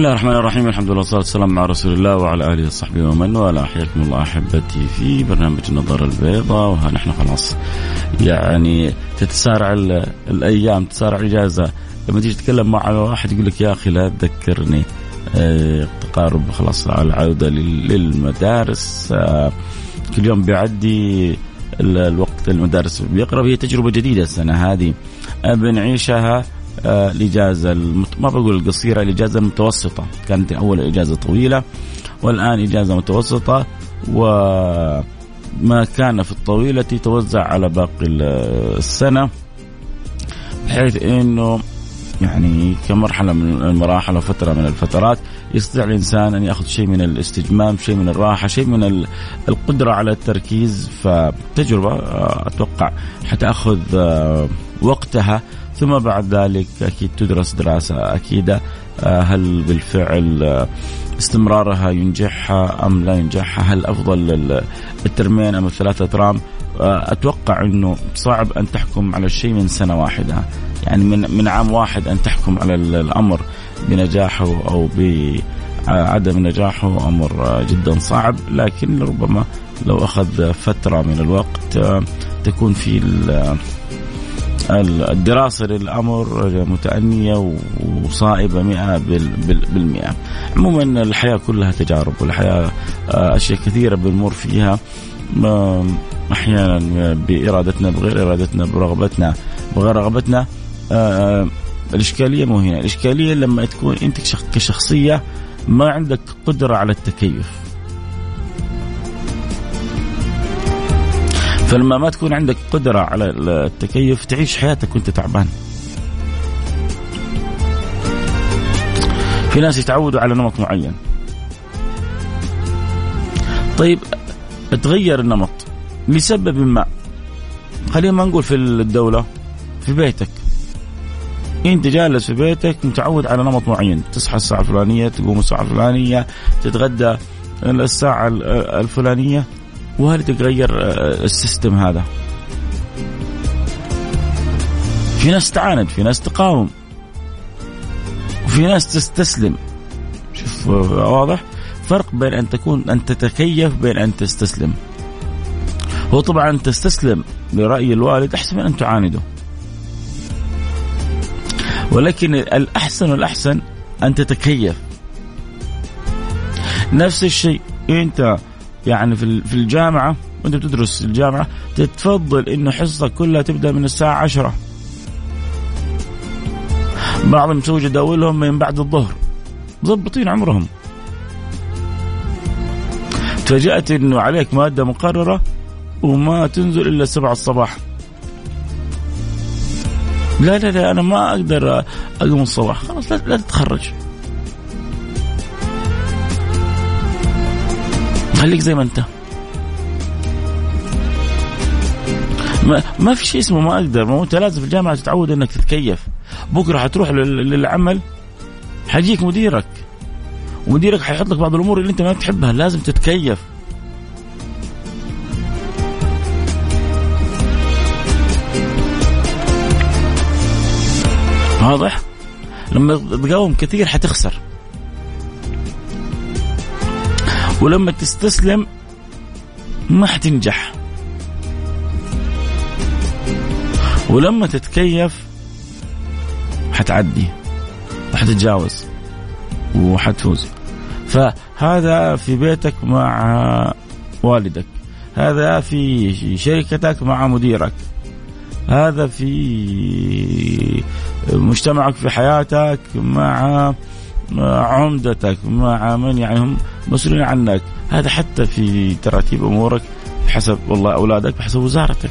الله الرحمن الرحيم الحمد لله والصلاة والسلام على رسول الله وعلى آله وصحبه ومن والاه حياكم الله أحبتي في برنامج النظارة البيضاء وها نحن خلاص يعني تتسارع الأيام تتسارع الإجازة. لما تيجي تتكلم مع واحد يقول لك يا أخي لا تذكرني آه تقارب خلاص على العودة للمدارس. آه كل يوم بيعدي الوقت المدارس بيقرب هي تجربة جديدة السنة هذه. بنعيشها آه، الإجازة المت... ما بقول القصيره الإجازة المتوسطة. كانت أول إجازة طويلة والآن إجازة متوسطة وما كان في الطويلة توزع على باقي السنة بحيث إنه يعني كمرحلة من المراحل وفتره من الفترات يستطيع الإنسان أن يأخذ شيء من الاستجمام، شيء من الراحة، شيء من القدرة على التركيز. فتجربة آه، أتوقع حتأخذ آه، وقتها ثم بعد ذلك أكيد تدرس دراسة أكيدة آه، هل بالفعل آه، استمرارها ينجحها أم لا ينجحها؟ هل أفضل الترمين أم الثلاثة ترام؟ آه، أتوقع إنه صعب أن تحكم على الشيء من سنة واحدة يعني من من عام واحد أن تحكم على الأمر بنجاحه أو بعدم نجاحه أمر جدا صعب لكن ربما لو أخذ فترة من الوقت تكون في الدراسة للأمر متأنية وصائبة مئة بالمئة. عموما الحياة كلها تجارب والحياة آه، أشياء كثيرة بنمر فيها. أحيانا بإرادتنا بغير إرادتنا برغبتنا بغير رغبتنا. آه، الإشكالية مو هنا. الإشكالية لما تكون أنت كشخصية ما عندك قدرة على التكيف. فلما ما تكون عندك قدرة على التكيف تعيش حياتك وأنت تعبان. في ناس يتعودوا على نمط معين. طيب تغير النمط لسبب ما. خلينا ما نقول في الدولة في بيتك. أنت جالس في بيتك متعود على نمط معين. تصحى الساعة الفلانية تقوم الساعة الفلانية تتغدى الساعة الفلانية. وهل تغير آه، السيستم هذا؟ في ناس تعاند في ناس تقاوم وفي ناس تستسلم. شوف آه، واضح؟ فرق بين أن تكون أن تتكيف بين أن تستسلم. هو طبعا تستسلم لرأي الوالد أحسن من أن تعانده. ولكن الأحسن والأحسن أن تتكيف. نفس الشيء أنت يعني في في الجامعة وأنت بتدرس الجامعة تتفضل انه حصتك كلها تبدأ من الساعة عشرة. بعضهم مسوي جداولهم من بعد الظهر. مضبطين عمرهم. تفاجأت إنه عليك مادة مقررة وما تنزل إلا السبعة الصباح. لا لا لا أنا ما أقدر أقوم الصباح. خلاص لا, لا تتخرج. خليك زي ما انت. ما, ما في شيء اسمه ما أقدر. ما أنت لازم في الجامعة تتعود إنك تتكيف. بكرة حتروح للعمل حيجيك مديرك. ومديرك حيحط لك بعض الأمور اللي أنت ما بتحبها. لازم تتكيف. واضح؟ لما تقاوم كثير حتخسر. ولما تستسلم ما حتنجح. ولما تتكيف حتعدي وحتتجاوز وحتفوز. فهذا في بيتك مع والدك. هذا في شركتك مع مديرك. هذا في مجتمعك في حياتك مع عمدتك مع من يعني هم مسؤولين عنك. هذا حتى في ترتيب أمورك بحسب والله أولادك بحسب وزارتك.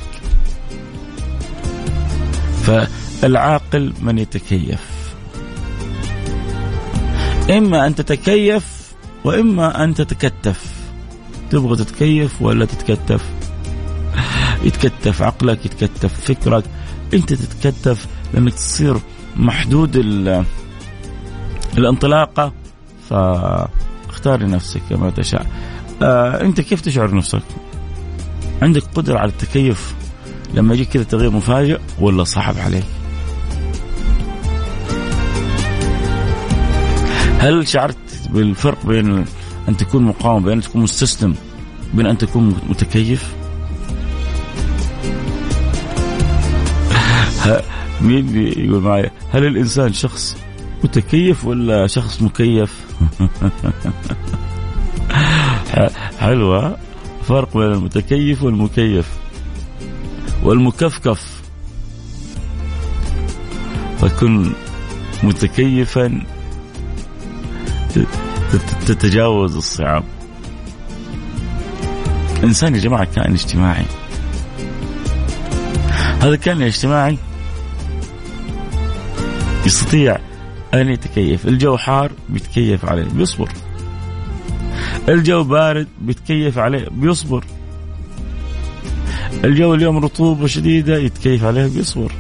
فالعاقل من يتكيف. إما أن تتكيف وإما أن تتكتف. تبغى تتكيف ولا تتكتف؟ يتكتف عقلك يتكتف فكرك. أنت تتكتف لأنك تصير محدود الانطلاقة فاختار لنفسك كما تشاء. آه انت كيف تشعر نفسك عندك قدرة على التكيف لما يجيك كذا تغيير مفاجئ ولا صعب عليك؟ هل شعرت بالفرق بين أن تكون مقاوم بين ان تكون مستسلم بين أن تكون متكيف؟ مين بيقول معي؟ هل الإنسان شخص متكيف ولا شخص مكيف؟ حلوة. فرق بين المتكيف والمكيف. والمكفكف. فكن متكيفا تتجاوز الصعاب. الإنسان يا جماعة كائن اجتماعي. هذا الكائن الاجتماعي يستطيع أن يتكيف. الجو حار بيتكيف عليه بيصبر. الجو بارد بيتكيف عليه بيصبر. الجو اليوم رطوبة شديدة يتكيف عليه بيصبر.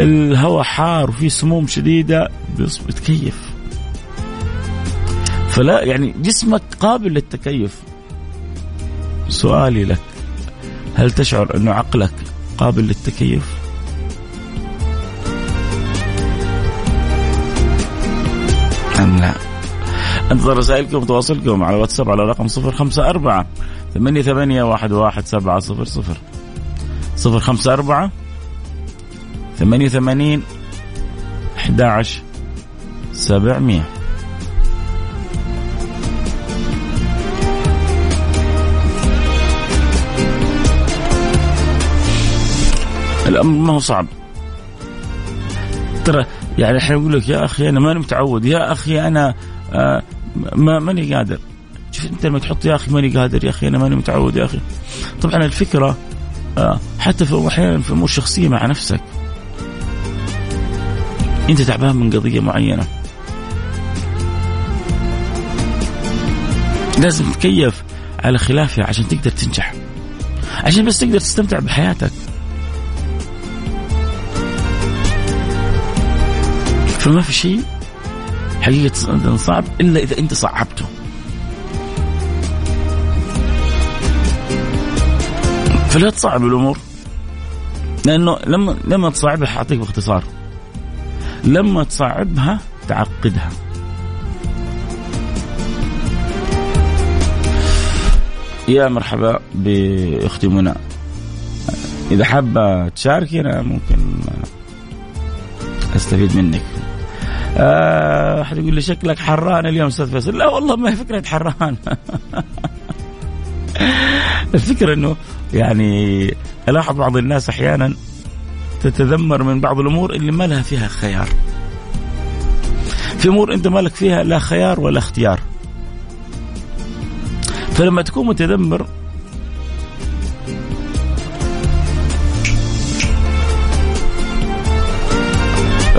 الهواء حار وفي سموم شديدة بيصبر يتكيف فلا يعني جسمك قابل للتكيف. سؤالي لك هل تشعر أن عقلك قابل للتكيف؟ أنتظر رسائلكم وتواصلكم على واتساب على رقم صفر خمسة أربعة ثمانية ثمانية واحد واحد سبعة صفر صفر. صفر خمسة أربعة ثمانية ثمانين أحد عشر سبعمية. الأمر ما هو صعب. ترى يعني الحين يقول لك يا أخي أنا ماني متعود. يا أخي أنا آه ما ماني قادر. شوف انت لما تحط يا أخي ماني قادر يا أخي أنا ماني متعود يا أخي. طبعا الفكرة آه حتى في أحيانا في أمور شخصية مع نفسك. أنت تعبان من قضية معينة. لازم تكيف على خلافها عشان تقدر تنجح. عشان بس تقدر تستمتع بحياتك. فما في شيء حقيقة صعب إلا إذا أنت صعبته. فلا تصعب الأمور. لأنه لما لما تصعبها حأعطيك باختصار. لما تصعبها تعقدها. يا مرحبا بأختي منى. إذا حابة تشاركي أنا ممكن أستفيد منك. آه، احد يقول لي شكلك حران اليوم أستاذ فيصل. لا والله ما هي فكرة حران. الفكرة إنه يعني ألاحظ بعض الناس أحيانا تتذمر من بعض الأمور اللي ما لها فيها خيار. في أمور أنت مالك فيها لا خيار ولا اختيار. فلما تكون متذمر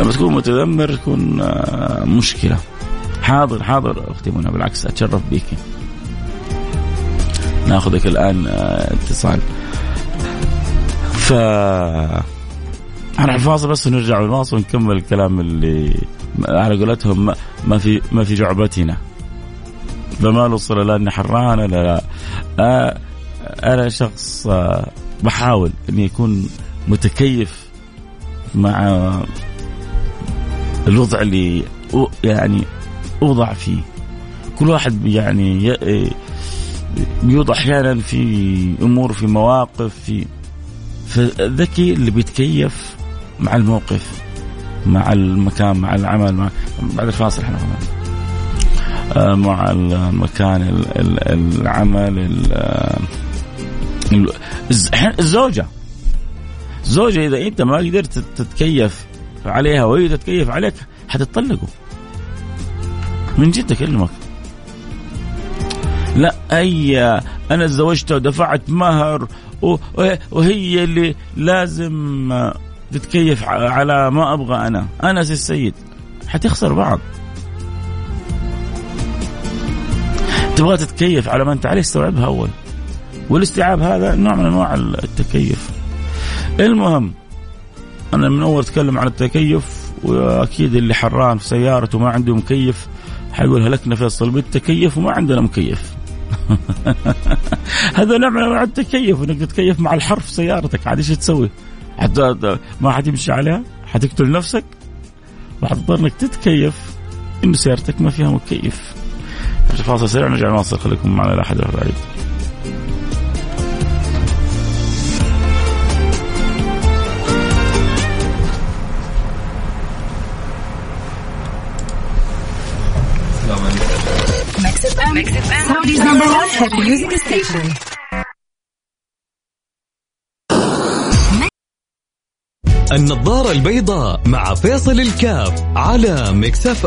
لما تكون متذمر تكون آه، مشكلة. حاضر حاضر أختي منى بالعكس أتشرف بك ناخذك الآن آه، اتصال. ف أنا الفاصل بس ونرجع للفاصل ونكمل الكلام اللي على قولتهم ما في ما في جعبتنا. فما نوصل لا أني حران لا لا آه أنا شخص بحاول اني اكون متكيف مع الوضع اللي يعني أوضع فيه. كل واحد يعني بيوضع أحيانا في أمور في مواقف في فالذكي اللي بيتكيف مع الموقف مع المكان مع العمل مع بعد الفاصل إحنا آه، مع المكان العمل الزوجة. الزوجة إذا أنت ما قدرت تتكيف عليها وهي تتكيف عليك حتطلقوا من جد أكلمك. لا أي أنا تزوجتها ودفعت مهر وهي اللي لازم تتكيف على ما أبغى أنا. أنا سي السيد. حتخسر بعض. تبغى تتكيف على ما أنت عليه استوعبها أول. والاستيعاب هذا نوع من أنواع التكيف. المهم أنا من أول أتكلم عن التكيف وأكيد اللي حران في سيارته ما عنده مكيف حيقول هلكنا فيصل بالتكيف وما عندنا مكيف هذا نوع من انواع التكيف إنك تتكيف مع الحر في سيارتك عاد إيش تسوي؟ حتى ما حتمشي عليها حتقتل نفسك وحتضطر إنك تتكيف انه سيارتك ما فيها مكيف. فاصل سريع نرجع نواصل خليكم معنا لا أحد بعيد. Saudi's number one hit music station. النظارة البيضاء مع فيصل الكاف على ميكس اف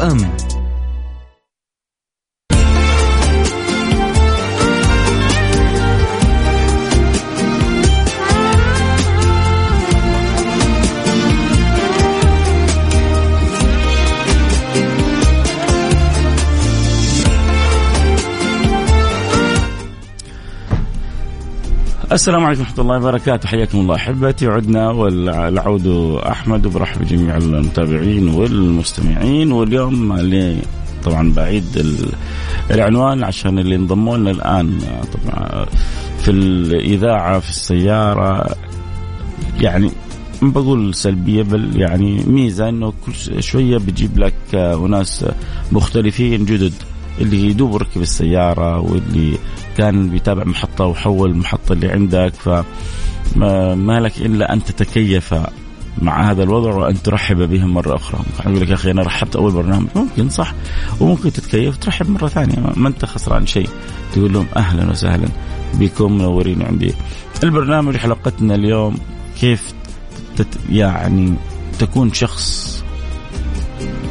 السلام عليكم ورحمة الله وبركاته. حياكم الله أحبتي. عدنا والعود أحمد وبرحب بجميع المتابعين والمستمعين. واليوم اللي طبعا بعيد العنوان عشان اللي انضموا لنا الآن طبعا في الإذاعة في السيارة. يعني ما بقول سلبية بل يعني ميزة إنه كل شوية بتجيب لك اناس مختلفين جدد. اللي يدوب ركب السيارة واللي كان بيتابع محطة وحول المحطة اللي عندك ف ما لك إلا أن تتكيف مع هذا الوضع وأن ترحب بهم مرة أخرى، يقول لك يا أخي أنا رحبت أول برنامج، ممكن صح؟ وممكن تتكيف وترحب مرة ثانية ما أنت خسران شيء، تقول لهم أهلا وسهلا بكم منورين عندي. البرنامج حلقتنا اليوم كيف تت يعني تكون شخص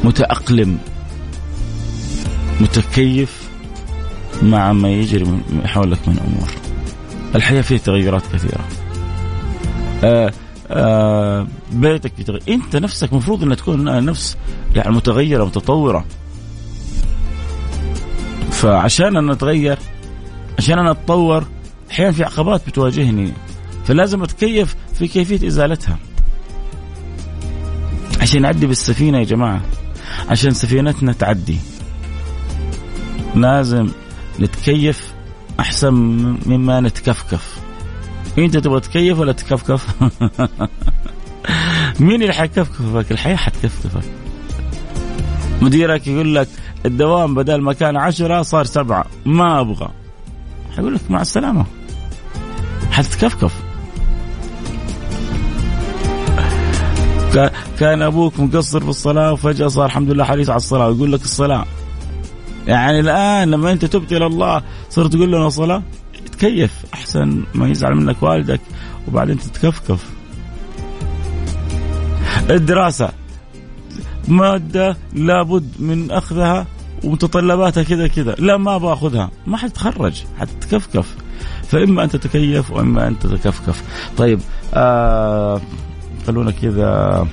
متأقلم متكيف مع ما يجري من حولك من أمور. الحياة فيها تغيرات كثيرة. آآ آآ بيتك يتغير أنت نفسك مفروض أن تكون نفس يعني متغيرة متطورة. فعشان أنا أتغير عشان أنا أتطور أحيانا في عقبات بتواجهني فلازم أتكيف في كيفية إزالتها. عشان نعدي بالسفينة يا جماعة عشان سفينتنا تعدي. لازم نتكيف أحسن مما نتكفكف. أنت تبغى تكيف ولا تكفكف؟ مين اللي حيكفكفك؟ الحياة حتكفكفك. مديرك يقول لك الدوام بدل ما كان عشرة صار سبعة. ما أبغى. حيقول لك مع السلامة. حتتكفكف كان أبوك مقصر في الصلاة وفجأة صار الحمد لله حريص على الصلاة. ويقول لك الصلاة. يعني الآن لما أنت تبت إلى الله صرت تقول له صلاة؟ تكيف أحسن ما يزعل منك والدك وبعدين تتكفكف. الدراسة. مادة لابد من أخذها ومتطلباتها كذا كذا. لا ما باخذها ما حتتخرج حتتكفكف فإما أن تتكيف وإما أن تتكفكف. طيب آه خلونا كذا.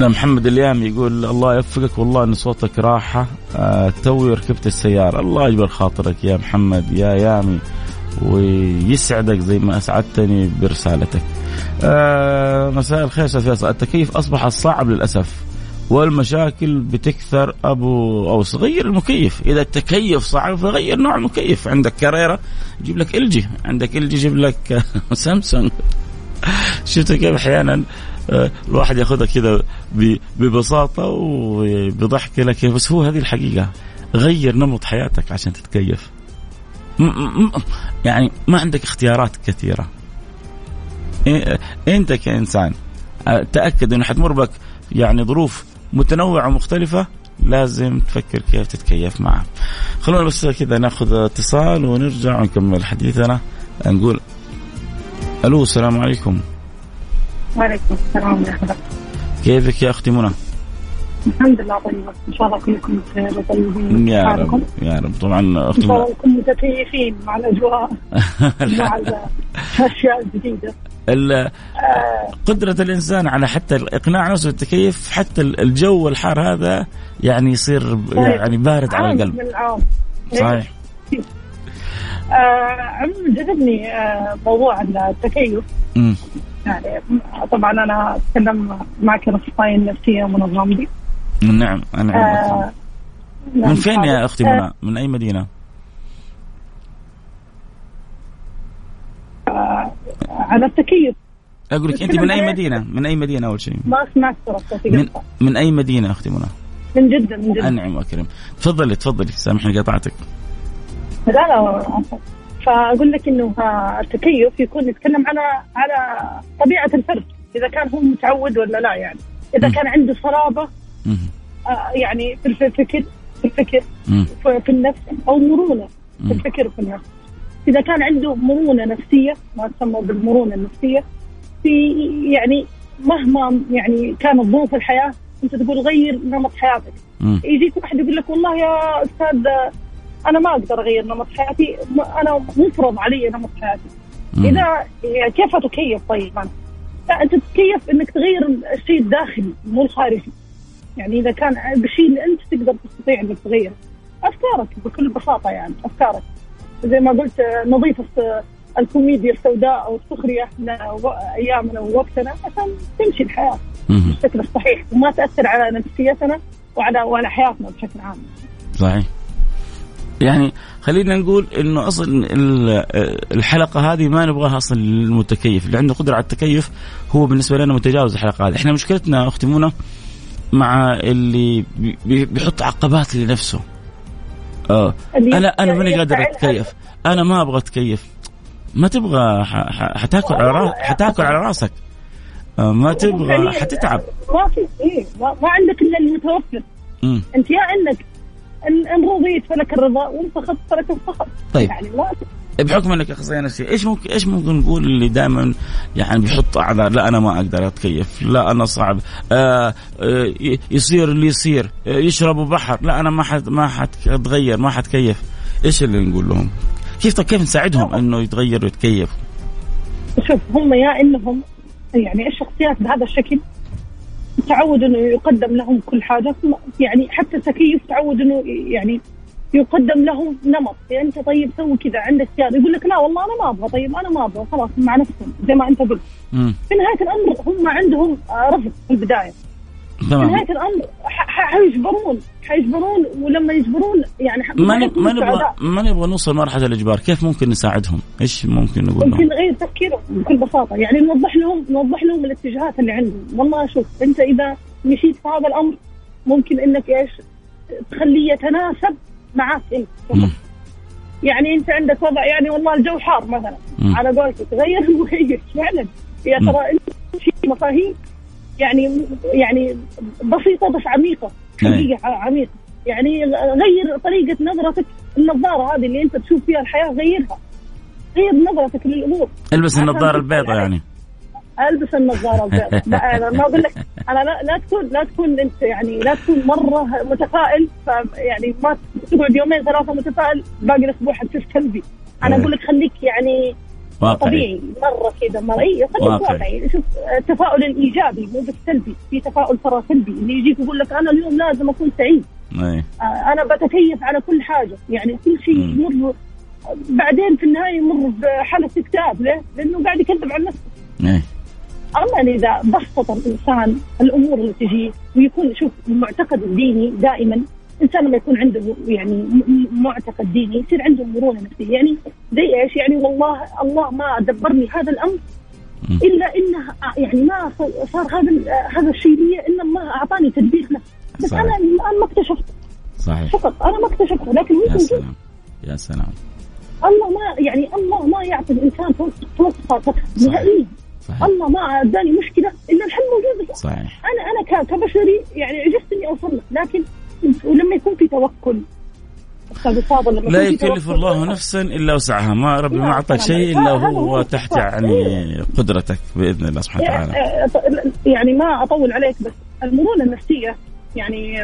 محمد اليام يقول الله يوفقك والله إن صوتك راحة. آه توي ركبت السيارة. الله يجبر خاطرك يا محمد يا يامي ويسعدك زي ما أسعدتني برسالتك. آه مساء الخير أستاذ فيصل. التكييف أصبح صعب للأسف والمشاكل بتكثر. أبو أو صغير المكيف. إذا التكيف صعب فغير نوع المكيف. عندك كاريرا يجيب لك ال جي عندك ال جي يجيب لك سامسونج. شفت كيف أحيانا الواحد ياخذها كذا ببساطة وبضحك لك بس هو هذه الحقيقة. غير نمط حياتك عشان تتكيف. يعني ما عندك اختيارات كثيرة. أنت كإنسان آه، تأكد إنه حتمر بك يعني ظروف متنوعة ومختلفة لازم تفكر كيف تتكيف معه. خلونا بس كذا ناخذ اتصال ونرجع ونكمل حديثنا. نقول ألو السلام عليكم. وعليكم السلام ورحمة الله. كيفك يا أختي منى؟ الحمد لله طيب إن شاء الله كلكم بخير وطيبين يا رب يا رب. طبعا أختي إن شاء الله نكون متكيفين مع الأجواء مع الأشياء الجديدة. قدرة الإنسان على حتى إقناع نفسه بالتكيف حتى الجو الحار هذا يعني يصير يعني بارد على القلب. العام. صحيح. آه عموما جذبني آه موضوع التكيف. يعني طبعا أنا أتكلم معك الاخصائيه النفسية منى غامدي نعم أنا آه من فين يا أختي منى؟ آه من أي مدينة؟ آه على التكيف أقول لك أنت من أي مدينة؟ من أي مدينة أول شيء؟ ما سمعت من من أي مدينة أختي منى؟ من جدة من جدة أنعم وأكرم تفضلي تفضلي سامحني قطعتك لا لا فأقول لك إنه التكيف يكون يتكلم على على طبيعة الفرد إذا كان هو متعود ولا لا يعني. إذا كان عنده صلابة آه يعني في الفكر في الفكر في النفس أو مرونة في الفكر وفي النفس. إذا كان عنده مرونة نفسية ما تسمى بالمرونة النفسية في يعني مهما يعني كانت ظروف الحياة أنت تقول غير نمط حياتك. يجيك واحد يقول لك والله يا أستاذ أنا ما أقدر أغير نمط حياتي. أنا مفرض علي نمط حياتي. إذا كيف اتكيف طيب أنا؟ لا أنت تتكيف إنك تغير الشيء الداخلي مو الخارجي. يعني إذا كان بالشيء اللي أنت تقدر تستطيع إنك تغيره. أفكارك بكل بساطة يعني أفكارك. زي ما قلت نضيف الكوميديا السوداء أو السخرية أيامنا ووقتنا عشان تمشي الحياة بالشكل الصحيح وما تأثر على نفسيتنا وعلى وعلى حياتنا بشكل عام. صحيح. يعني خلينا نقول إنه أصلا الحلقة هذه ما نبغاها أصلا للمتكيف، اللي عنده قدره على التكيف هو بالنسبة لنا متجاوز الحلقة هذه، إحنا مشكلتنا أختي منى مع اللي بيحط عقبات لنفسه. آه أنا أنا ماني قادر أتكيف، أنا ما أبغى أتكيف. ما تبغى حتاكل على راس حتاكل على رأسك. ما تبغى حتتعب. ما في إيه ما عندك إلا المتوفر. أنت يا إنك ان رضيت فلك الرضا وإن سخطت فلك السخط طيب. يعني ما بحكم إنك اخصائيه نفسيه إيش ممكن إيش ممكن نقول اللي دائما يعني بيحط أعذار؟ لا أنا ما أقدر أتكيف. لا أنا صعب. آه آه يصير اللي يصير. آه يشربوا بحر. لا أنا ما حد ما حتغير ما حتكيف. إيش اللي نقول لهم؟ كيف طيب كيف نساعدهم إنه يتغيروا ويتكيفوا؟ شوف هم يا انهم يعني الشخصيات بهذا الشكل؟ تعود إنه يقدم لهم كل حاجة يعني حتى التكيف تعود إنه يعني يقدم لهم نمط يعني أنت طيب سوي كذا عندك اختيار يقول لك لا والله أنا ما أبغى طيب أنا ما أبغى خلاص مع نفسهم زي ما أنت قلت. في نهاية الأمر هم عندهم رفض في البداية. تمام. نهاية الأمر حيجبرون حيجبرون ولما يجبرون يعني ما ما نبغى ما نبغى نوصل مرحلة الإجبار، كيف ممكن نساعدهم؟ إيش ممكن نقول لهم؟ ممكن نغير تفكيرهم بكل بساطة، يعني نوضح لهم نوضح لهم الاتجاهات اللي عندهم، والله شوف أنت إذا مشيت في هذا الأمر ممكن إنك إيش؟ تخليه يتناسب معك أنت. يعني أنت عندك وضع يعني والله الجو حار مثلا. على قولتك غير المغير فعلا. يا ترى إنت في مفاهيم؟ يعني يعني بسيطة بس عميقة حقيقة عميقة. يعني غير طريقة نظرتك النظارة هذه اللي أنت تشوف فيها الحياة غيرها. غير نظرتك للأمور. ألبس النظارة البيضاء يعني. ألبس النظارة البيضاء. أنا ما أقول لك أنا لا, لا تكون لا تكون أنت يعني لا تكون مرة متفائل. يعني ما تقعد يومين ثلاثة متفائل باقي الأسبوع حتصير سلبي أنا أقول لك خليك يعني واقعي. طبيعي مرة كذا مره اي خليك واقعي. شوف التفاؤل الايجابي مو بالسلبي في تفاؤل ترى سلبي. اللي يجيك يقول لك أنا اليوم لازم أكون سعيد. أي. أنا بتكيف على كل حاجة. يعني كل شيء يمر بعدين في النهاية يمر بحاله اكتئاب ليه؟ لأنه قاعد يكذب على نفسه. أي. أما إذا بسط الإنسان الأمور اللي تجيه ويكون شوف المعتقد الديني دائما الإنسان لما يكون عنده يعني معتقد ديني يصير عنده مرونة نفسية. يعني زي إيش؟ يعني والله الله ما دبرني هذا الأمر إلا انه يعني ما صار هذا هذا الشيء لي الا ما أعطاني تدبير له. بس صحيح. أنا الآن ما اكتشفت صحيح. فقط أنا ما اكتشفت لكن يا سلام. يا سلام. الله ما يعني الله ما يعطي الإنسان فوق طاقته. نهائيا. صحيح. الله ما اداني مشكلة إلا الحل موجود صحيح. أنا أنا كبشري يعني عجزت اني أوصل له لكن ولما يكون في توكل. لا يكلف الله نفسا إلا وسعها. ما ربي ما أعطاك شيء إلا هو تحت يعني قدرتك بإذن الله سبحانه وتعالى. يعني ما أطول عليك بس المرونة النفسية يعني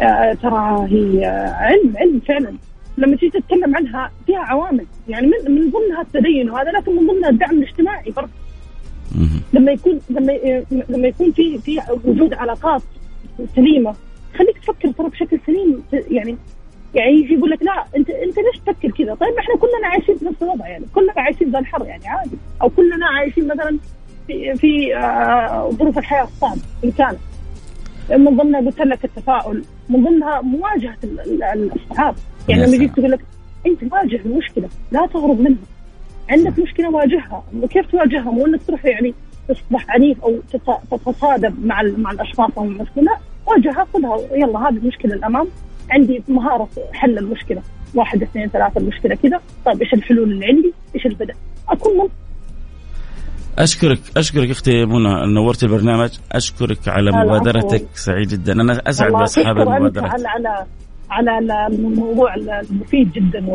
آه، ترى هي علم علم فعلا. لما تيجي تتكلم عنها فيها عوامل. يعني من من ضمنها التدين وهذا لكن من ضمنها الدعم الاجتماعي برضه. لما يكون لما لما يكون في في وجود علاقات سليمة خليك تفكر ترى بشكل سليم. يعني يعني يجي يقول لك لا انت أنت ليش تفكر كذا؟ طيب إحنا كلنا عايشين في نفس الوضع يعني. كلنا عايشين ذا الحر يعني عادي. أو كلنا عايشين مثلا في في آه، ظروف الحياة الصعبة اللي كانت من ضمنها قلت لك التفاؤل. من ضمنها مواجهة الصعاب يعني لما يجيك تقول لك أنت واجه المشكلة لا تهرب منها. عندك مشكلة واجهها. وكيف تواجهها؟ مو إنك تروح يعني تصبح عنيف أو تتصادم مع مع الأشخاص أو المشكلة. واجهها خذها. يلا هذه المشكلة الأمام. عندي مهارة حل المشكلة. واحد اثنين ثلاثة المشكلة كذا. طيب إيش الحلول اللي عندي؟ إيش البدء؟ أكون من أشكرك أشكرك أختي منى نورت البرنامج. أشكرك على مبادرتك. سعيد جدا. أنا أسعد بأصحاب المبادرة. على على على الموضوع المفيد جدا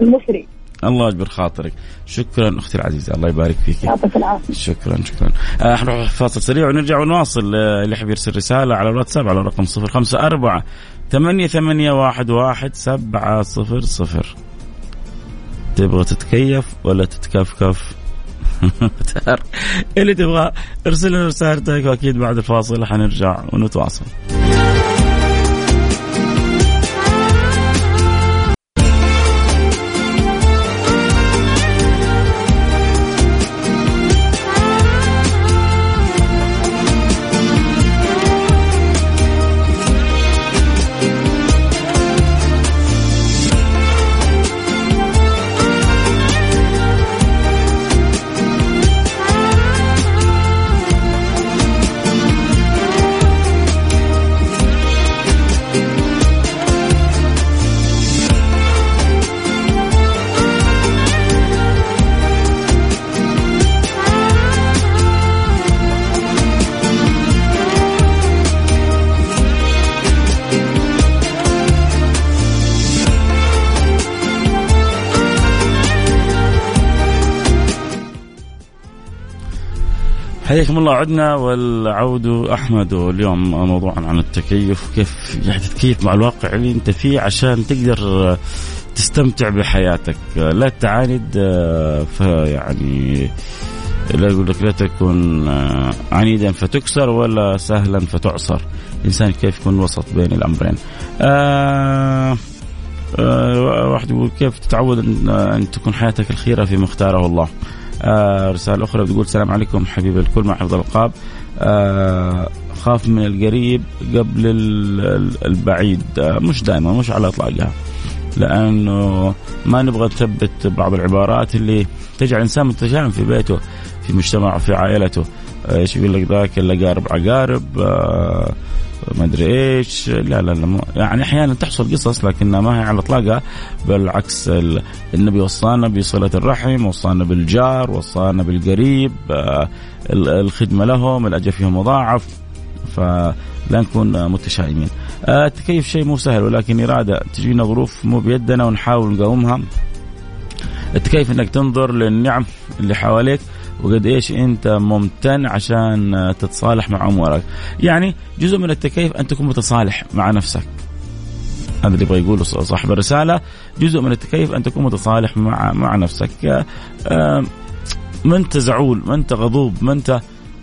والمثري الله يجبر خاطرك. شكرا أختي العزيزة الله يبارك فيك. يعطيك العافية. شكرا شكرا. آه حنروح فاصل سريع ونرجع ونواصل آه، اللي يحب يرسل رسالة على الواتساب على رقم 054 ثمانية ثمانية واحد واحد سبعة صفر صفر. تبغى تتكيف ولا تتكفكف؟ اللي تبغى ارسل لنا رسالتك وأكيد بعد الفاصل حنرجع ونتواصل. حياكم الله. عدنا والعود أحمد. واليوم موضوع عن التكيف كيف يعني تتكيف مع الواقع اللي أنت فيه عشان تقدر تستمتع بحياتك. لا تعاند فيعني لا يقول لك لا تكن عنيدا فتكسر ولا سهلا فتعصر. الإنسان كيف يكون وسط بين الأمرين. آه آه واحد يقول كيف تتعود أن, تكون حياتك الخيره في مختاره الله؟ آه رسالة أخرى بتقول السلام عليكم حبيب الكل مع حفظ الألقاب. آه خاف من القريب قبل البعيد. آه مش دائما مش على إطلاقها. لأنه ما نبغى نثبت بعض العبارات اللي تجعل الإنسان متشائم في بيته في مجتمعه في عائلته. إيش يقول لك ذاك اللي قارب عقارب آه ما أدري إيش لا لا لا يعني أحيانا تحصل قصص لكنها ما هي على إطلاقها بالعكس النبي وصانا بصلة الرحم وصانا بالجار وصانا بالقريب آه، الخدمة لهم الأجر فيهم مضاعف فلا نكون متشائمين. آه، التكيف شيء مو سهل ولكن إرادة تجينا ظروف مو بيدنا ونحاول نقاومها. التكيف إنك تنظر للنعم اللي حواليك وقد إيش أنت ممتن عشان تتصالح مع أمورك. يعني جزء من التكيف أن تكون متصالح مع نفسك. هذا اللي يبغى يقوله صاحب الرسالة. جزء من التكيف أن تكون متصالح مع مع نفسك. ما انت زعول ما انت غضوب ما انت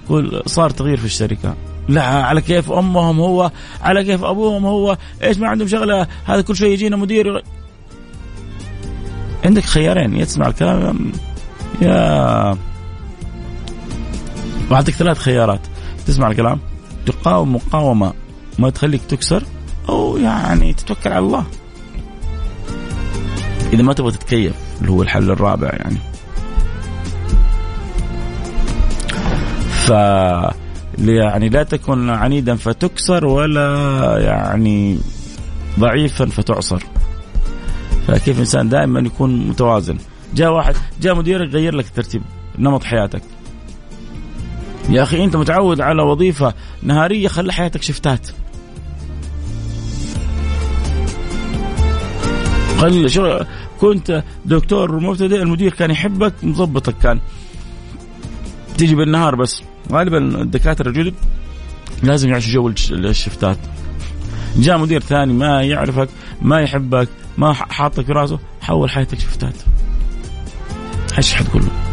كل صار تغيير في الشركة. لا على كيف أمهم هو على كيف أبوهم هو إيش ما عندهم شغلة هذا كل شيء يجينا مدير. عندك خيارين يا تسمع الكلام يا بعطيك ثلاث خيارات. تسمع الكلام؟ تقاوم مقاومة ما تخليك تكسر أو يعني تتوكل على الله. إذا ما تبغى تتكيف اللي هو الحل الرابع يعني. ف يعني لا تكن عنيدا فتكسر ولا يعني ضعيفا فتعصر. فكيف إنسان دائما يكون متوازن. جاء واحد جاء مديرك غير لك ترتيب نمط حياتك. يا أخي أنت متعود على وظيفة نهارية خلي حياتك شفتات. خلي شو كنت دكتور مبتدئ المدير كان يحبك مظبطك كان. تيجي بالنهار بس غالبا الدكاترة الجدد لازم يعيشوا جو الشفتات. جاء مدير ثاني ما يعرفك ما يحبك ما حاطك في راسه حول حياتك شفتات. إيش حتقول له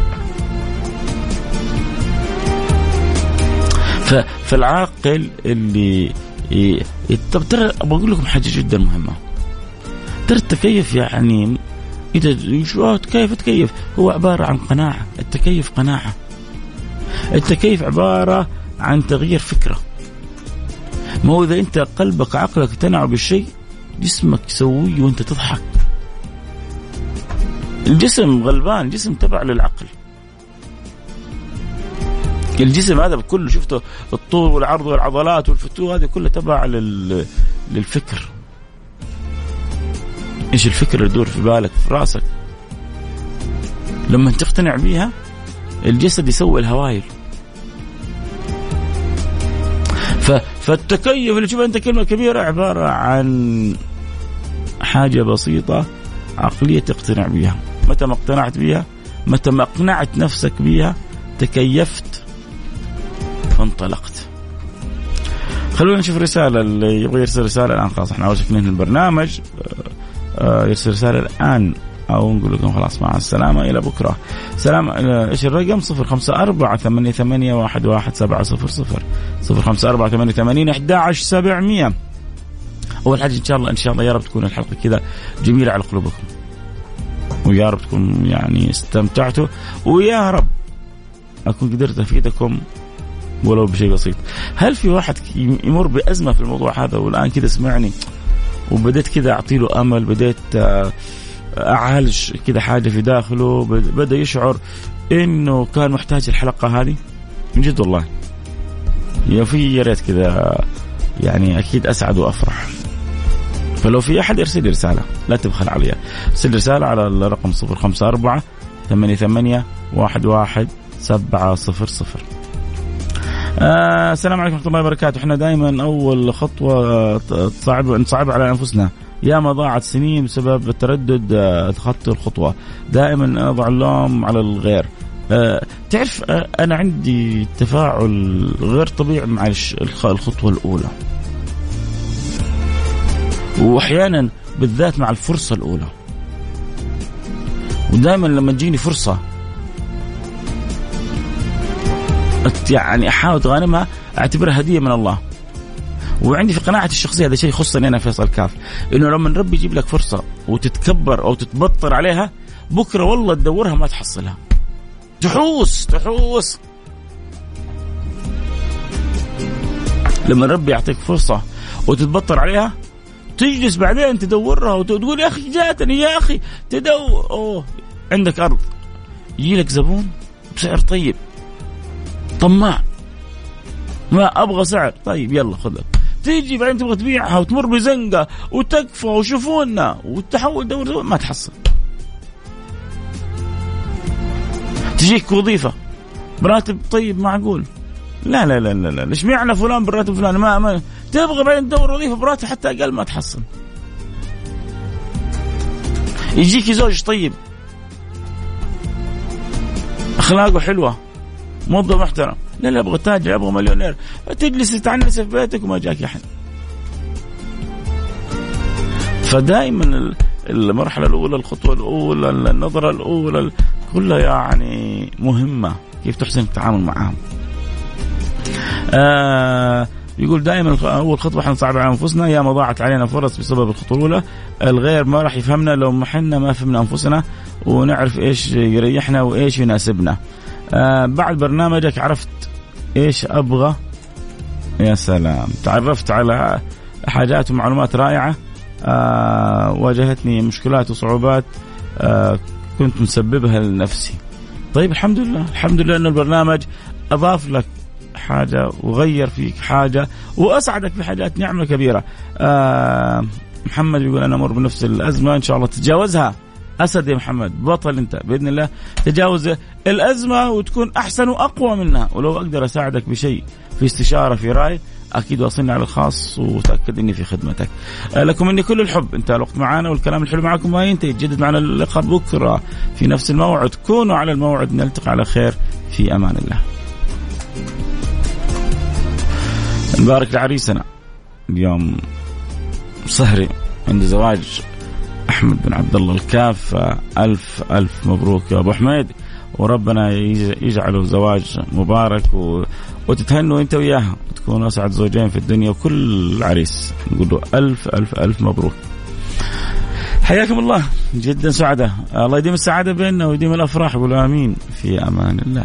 فالعاقل اللي طب ترى بقول لكم حاجة جدا مهمة. ترى التكيف يعني إذا شو كيف تكيف؟ هو عبارة عن قناعة. التكيف قناعة. التكيف عبارة عن تغيير فكرة. ما هو إذا أنت قلبك عقلك اقتنعوا بالشيء جسمك يسويه وأنت تضحك. الجسم غلبان جسم تبع للعقل. الجسم هذا كله شفته الطول والعرض والعضلات والفتوه هذه كلها تبع لل... للفكر. إيش الفكر اللي يدور في بالك في راسك؟ لما تقتنع بيها الجسد يسوي الهوايل. ف... فالتكيف اللي تشوف أنت كلمة كبيرة عبارة عن حاجة بسيطة عقلية تقتنع بها متى ما اقتنعت بها متى ما اقنعت نفسك بها تكيفت فانطلقت خلونا نشوف رسالة اللي يبغى يرسل رسالة الآن. خلاص إحنا أوشك ننهي البرنامج. آه، يرسل رسالة الآن أو نقول لكم خلاص مع السلامة. إلى بكرة. سلام آه، إيش الرقم؟ صفر خمسة أربعة ثمانية ثمانية واحد واحد سبعة صفر صفر. صفر خمسة أربعة ثمانية ثمانين أحد عشر سبعمية. أول حاجة إن شاء الله إن شاء الله يا رب تكون الحلقة كذا جميلة على قلوبكم. ويا رب تكون يعني استمتعتوا. ويا رب أكون قدرت أفيدكم ولو بشيء بسيط. هل في واحد يمر بأزمة في الموضوع هذا والآن كذا سمعني وبديت كذا أعطي له أمل بديت آه، أعالج كذا حاجة في داخله بدأ يشعر إنه كان محتاج الحلقة هذه؟ من جد والله. يا في يا ريت كذا يعني أكيد أسعد وأفرح. فلو في أحد ارسل لي رسالة لا تبخل علي ارسل رسالة على الرقم 054 88 11 700 آه السلام عليكم ورحمة الله وبركاته. إحنا دائما أول خطوة تصعب نصعب على أنفسنا. يا ما ضاعت سنين بسبب التردد آه، خط الخطوة. دائما أضع اللوم على الغير. أه تعرف أنا عندي تفاعل غير طبيعي مع الخطوة الأولى. واحيانا بالذات مع الفرصة الأولى. ودائما لما تجيني فرصة يعني أحاول أتغانمها أعتبرها هدية من الله. وعندي في قناعتي الشخصية هذا شيء يخصني أنا فيصل كاف إنه لما ربي يجيب لك فرصة وتتكبر أو تتبطر عليها بكرة والله تدورها ما تحصلها. تحوس تحوس. لما ربي يعطيك فرصة وتتبطر عليها تجلس بعدين تدورها وتقول يا أخي جاتني يا أخي تدور. أوه عندك أرض. يجي لك زبون بسعر طيب. طماع. ما أبغى سعر طيب يلا خذها تيجي بعدين تبغى تبيعها وتمر بزنقة وتكفى وشوفونا وتحول دور ما تحصل. تجيك وظيفة. براتب طيب معقول. لا لا لا لا لا. إيش معنى فلان براتب فلان؟ ما, ما. تبغى بعدين تدور وظيفة براتب حتى أقل ما تحصل. يجيك زوج طيب. أخلاقه حلوة. موظف محترم. لا لا أبغى تاجر أبغى مليونير. تجلس تتعنس في بيتك وما جاك احد فدائما المرحلة الأولى الخطوة الأولى النظرة الأولى كلها يعني مهمة. كيف تحسن التعامل معهم آه يقول دائما أول خطوة حنصعب على أنفسنا. يا ما ضاعت علينا فرص بسبب الخطوة الأولى. الغير ما راح يفهمنا لو ما حنا ما فهمنا أنفسنا. ونعرف إيش يريحنا وإيش يناسبنا. بعد برنامجك عرفت إيش أبغى؟ يا سلام. تعرفت على حاجات ومعلومات رائعة؟ آه واجهتني مشكلات وصعوبات آه كنت مسببها لنفسي. طيب الحمد لله. الحمد لله إن البرنامج أضاف لك حاجة وغير فيك حاجة وأسعدك بحاجات نعمة كبيرة. آه محمد يقول أنا أمر بنفس الأزمة إن شاء الله تتجاوزها. أسد يا محمد بطل أنت بإذن الله تجاوز الأزمة وتكون أحسن وأقوى منها. ولو أقدر أساعدك بشيء في استشارة في رأي أكيد وأصلني على الخاص وتأكد إني في خدمتك. آه، لكم مني كل الحب، انت الوقت معنا والكلام الحلو معكم ما ينتهي، يتجدد معنا اللقاء بكرة في نفس الموعد، كونوا على الموعد. نلتقي على خير. في أمان الله. نبارك لعريسنا اليوم سهري عند زواج أحمد بن عبد الله الكاف ألف ألف مبروك يا أبو حميد وربنا يجعله زواج مبارك و... وتتهنوا أنت وياها تكونوا أسعد زوجين في الدنيا وكل عريس. نقول له ألف ألف ألف مبروك. حياكم الله. جدا سعداء الله يديم السعادة بيننا ويديم الأفراح. قولوا آمين. في أمان الله.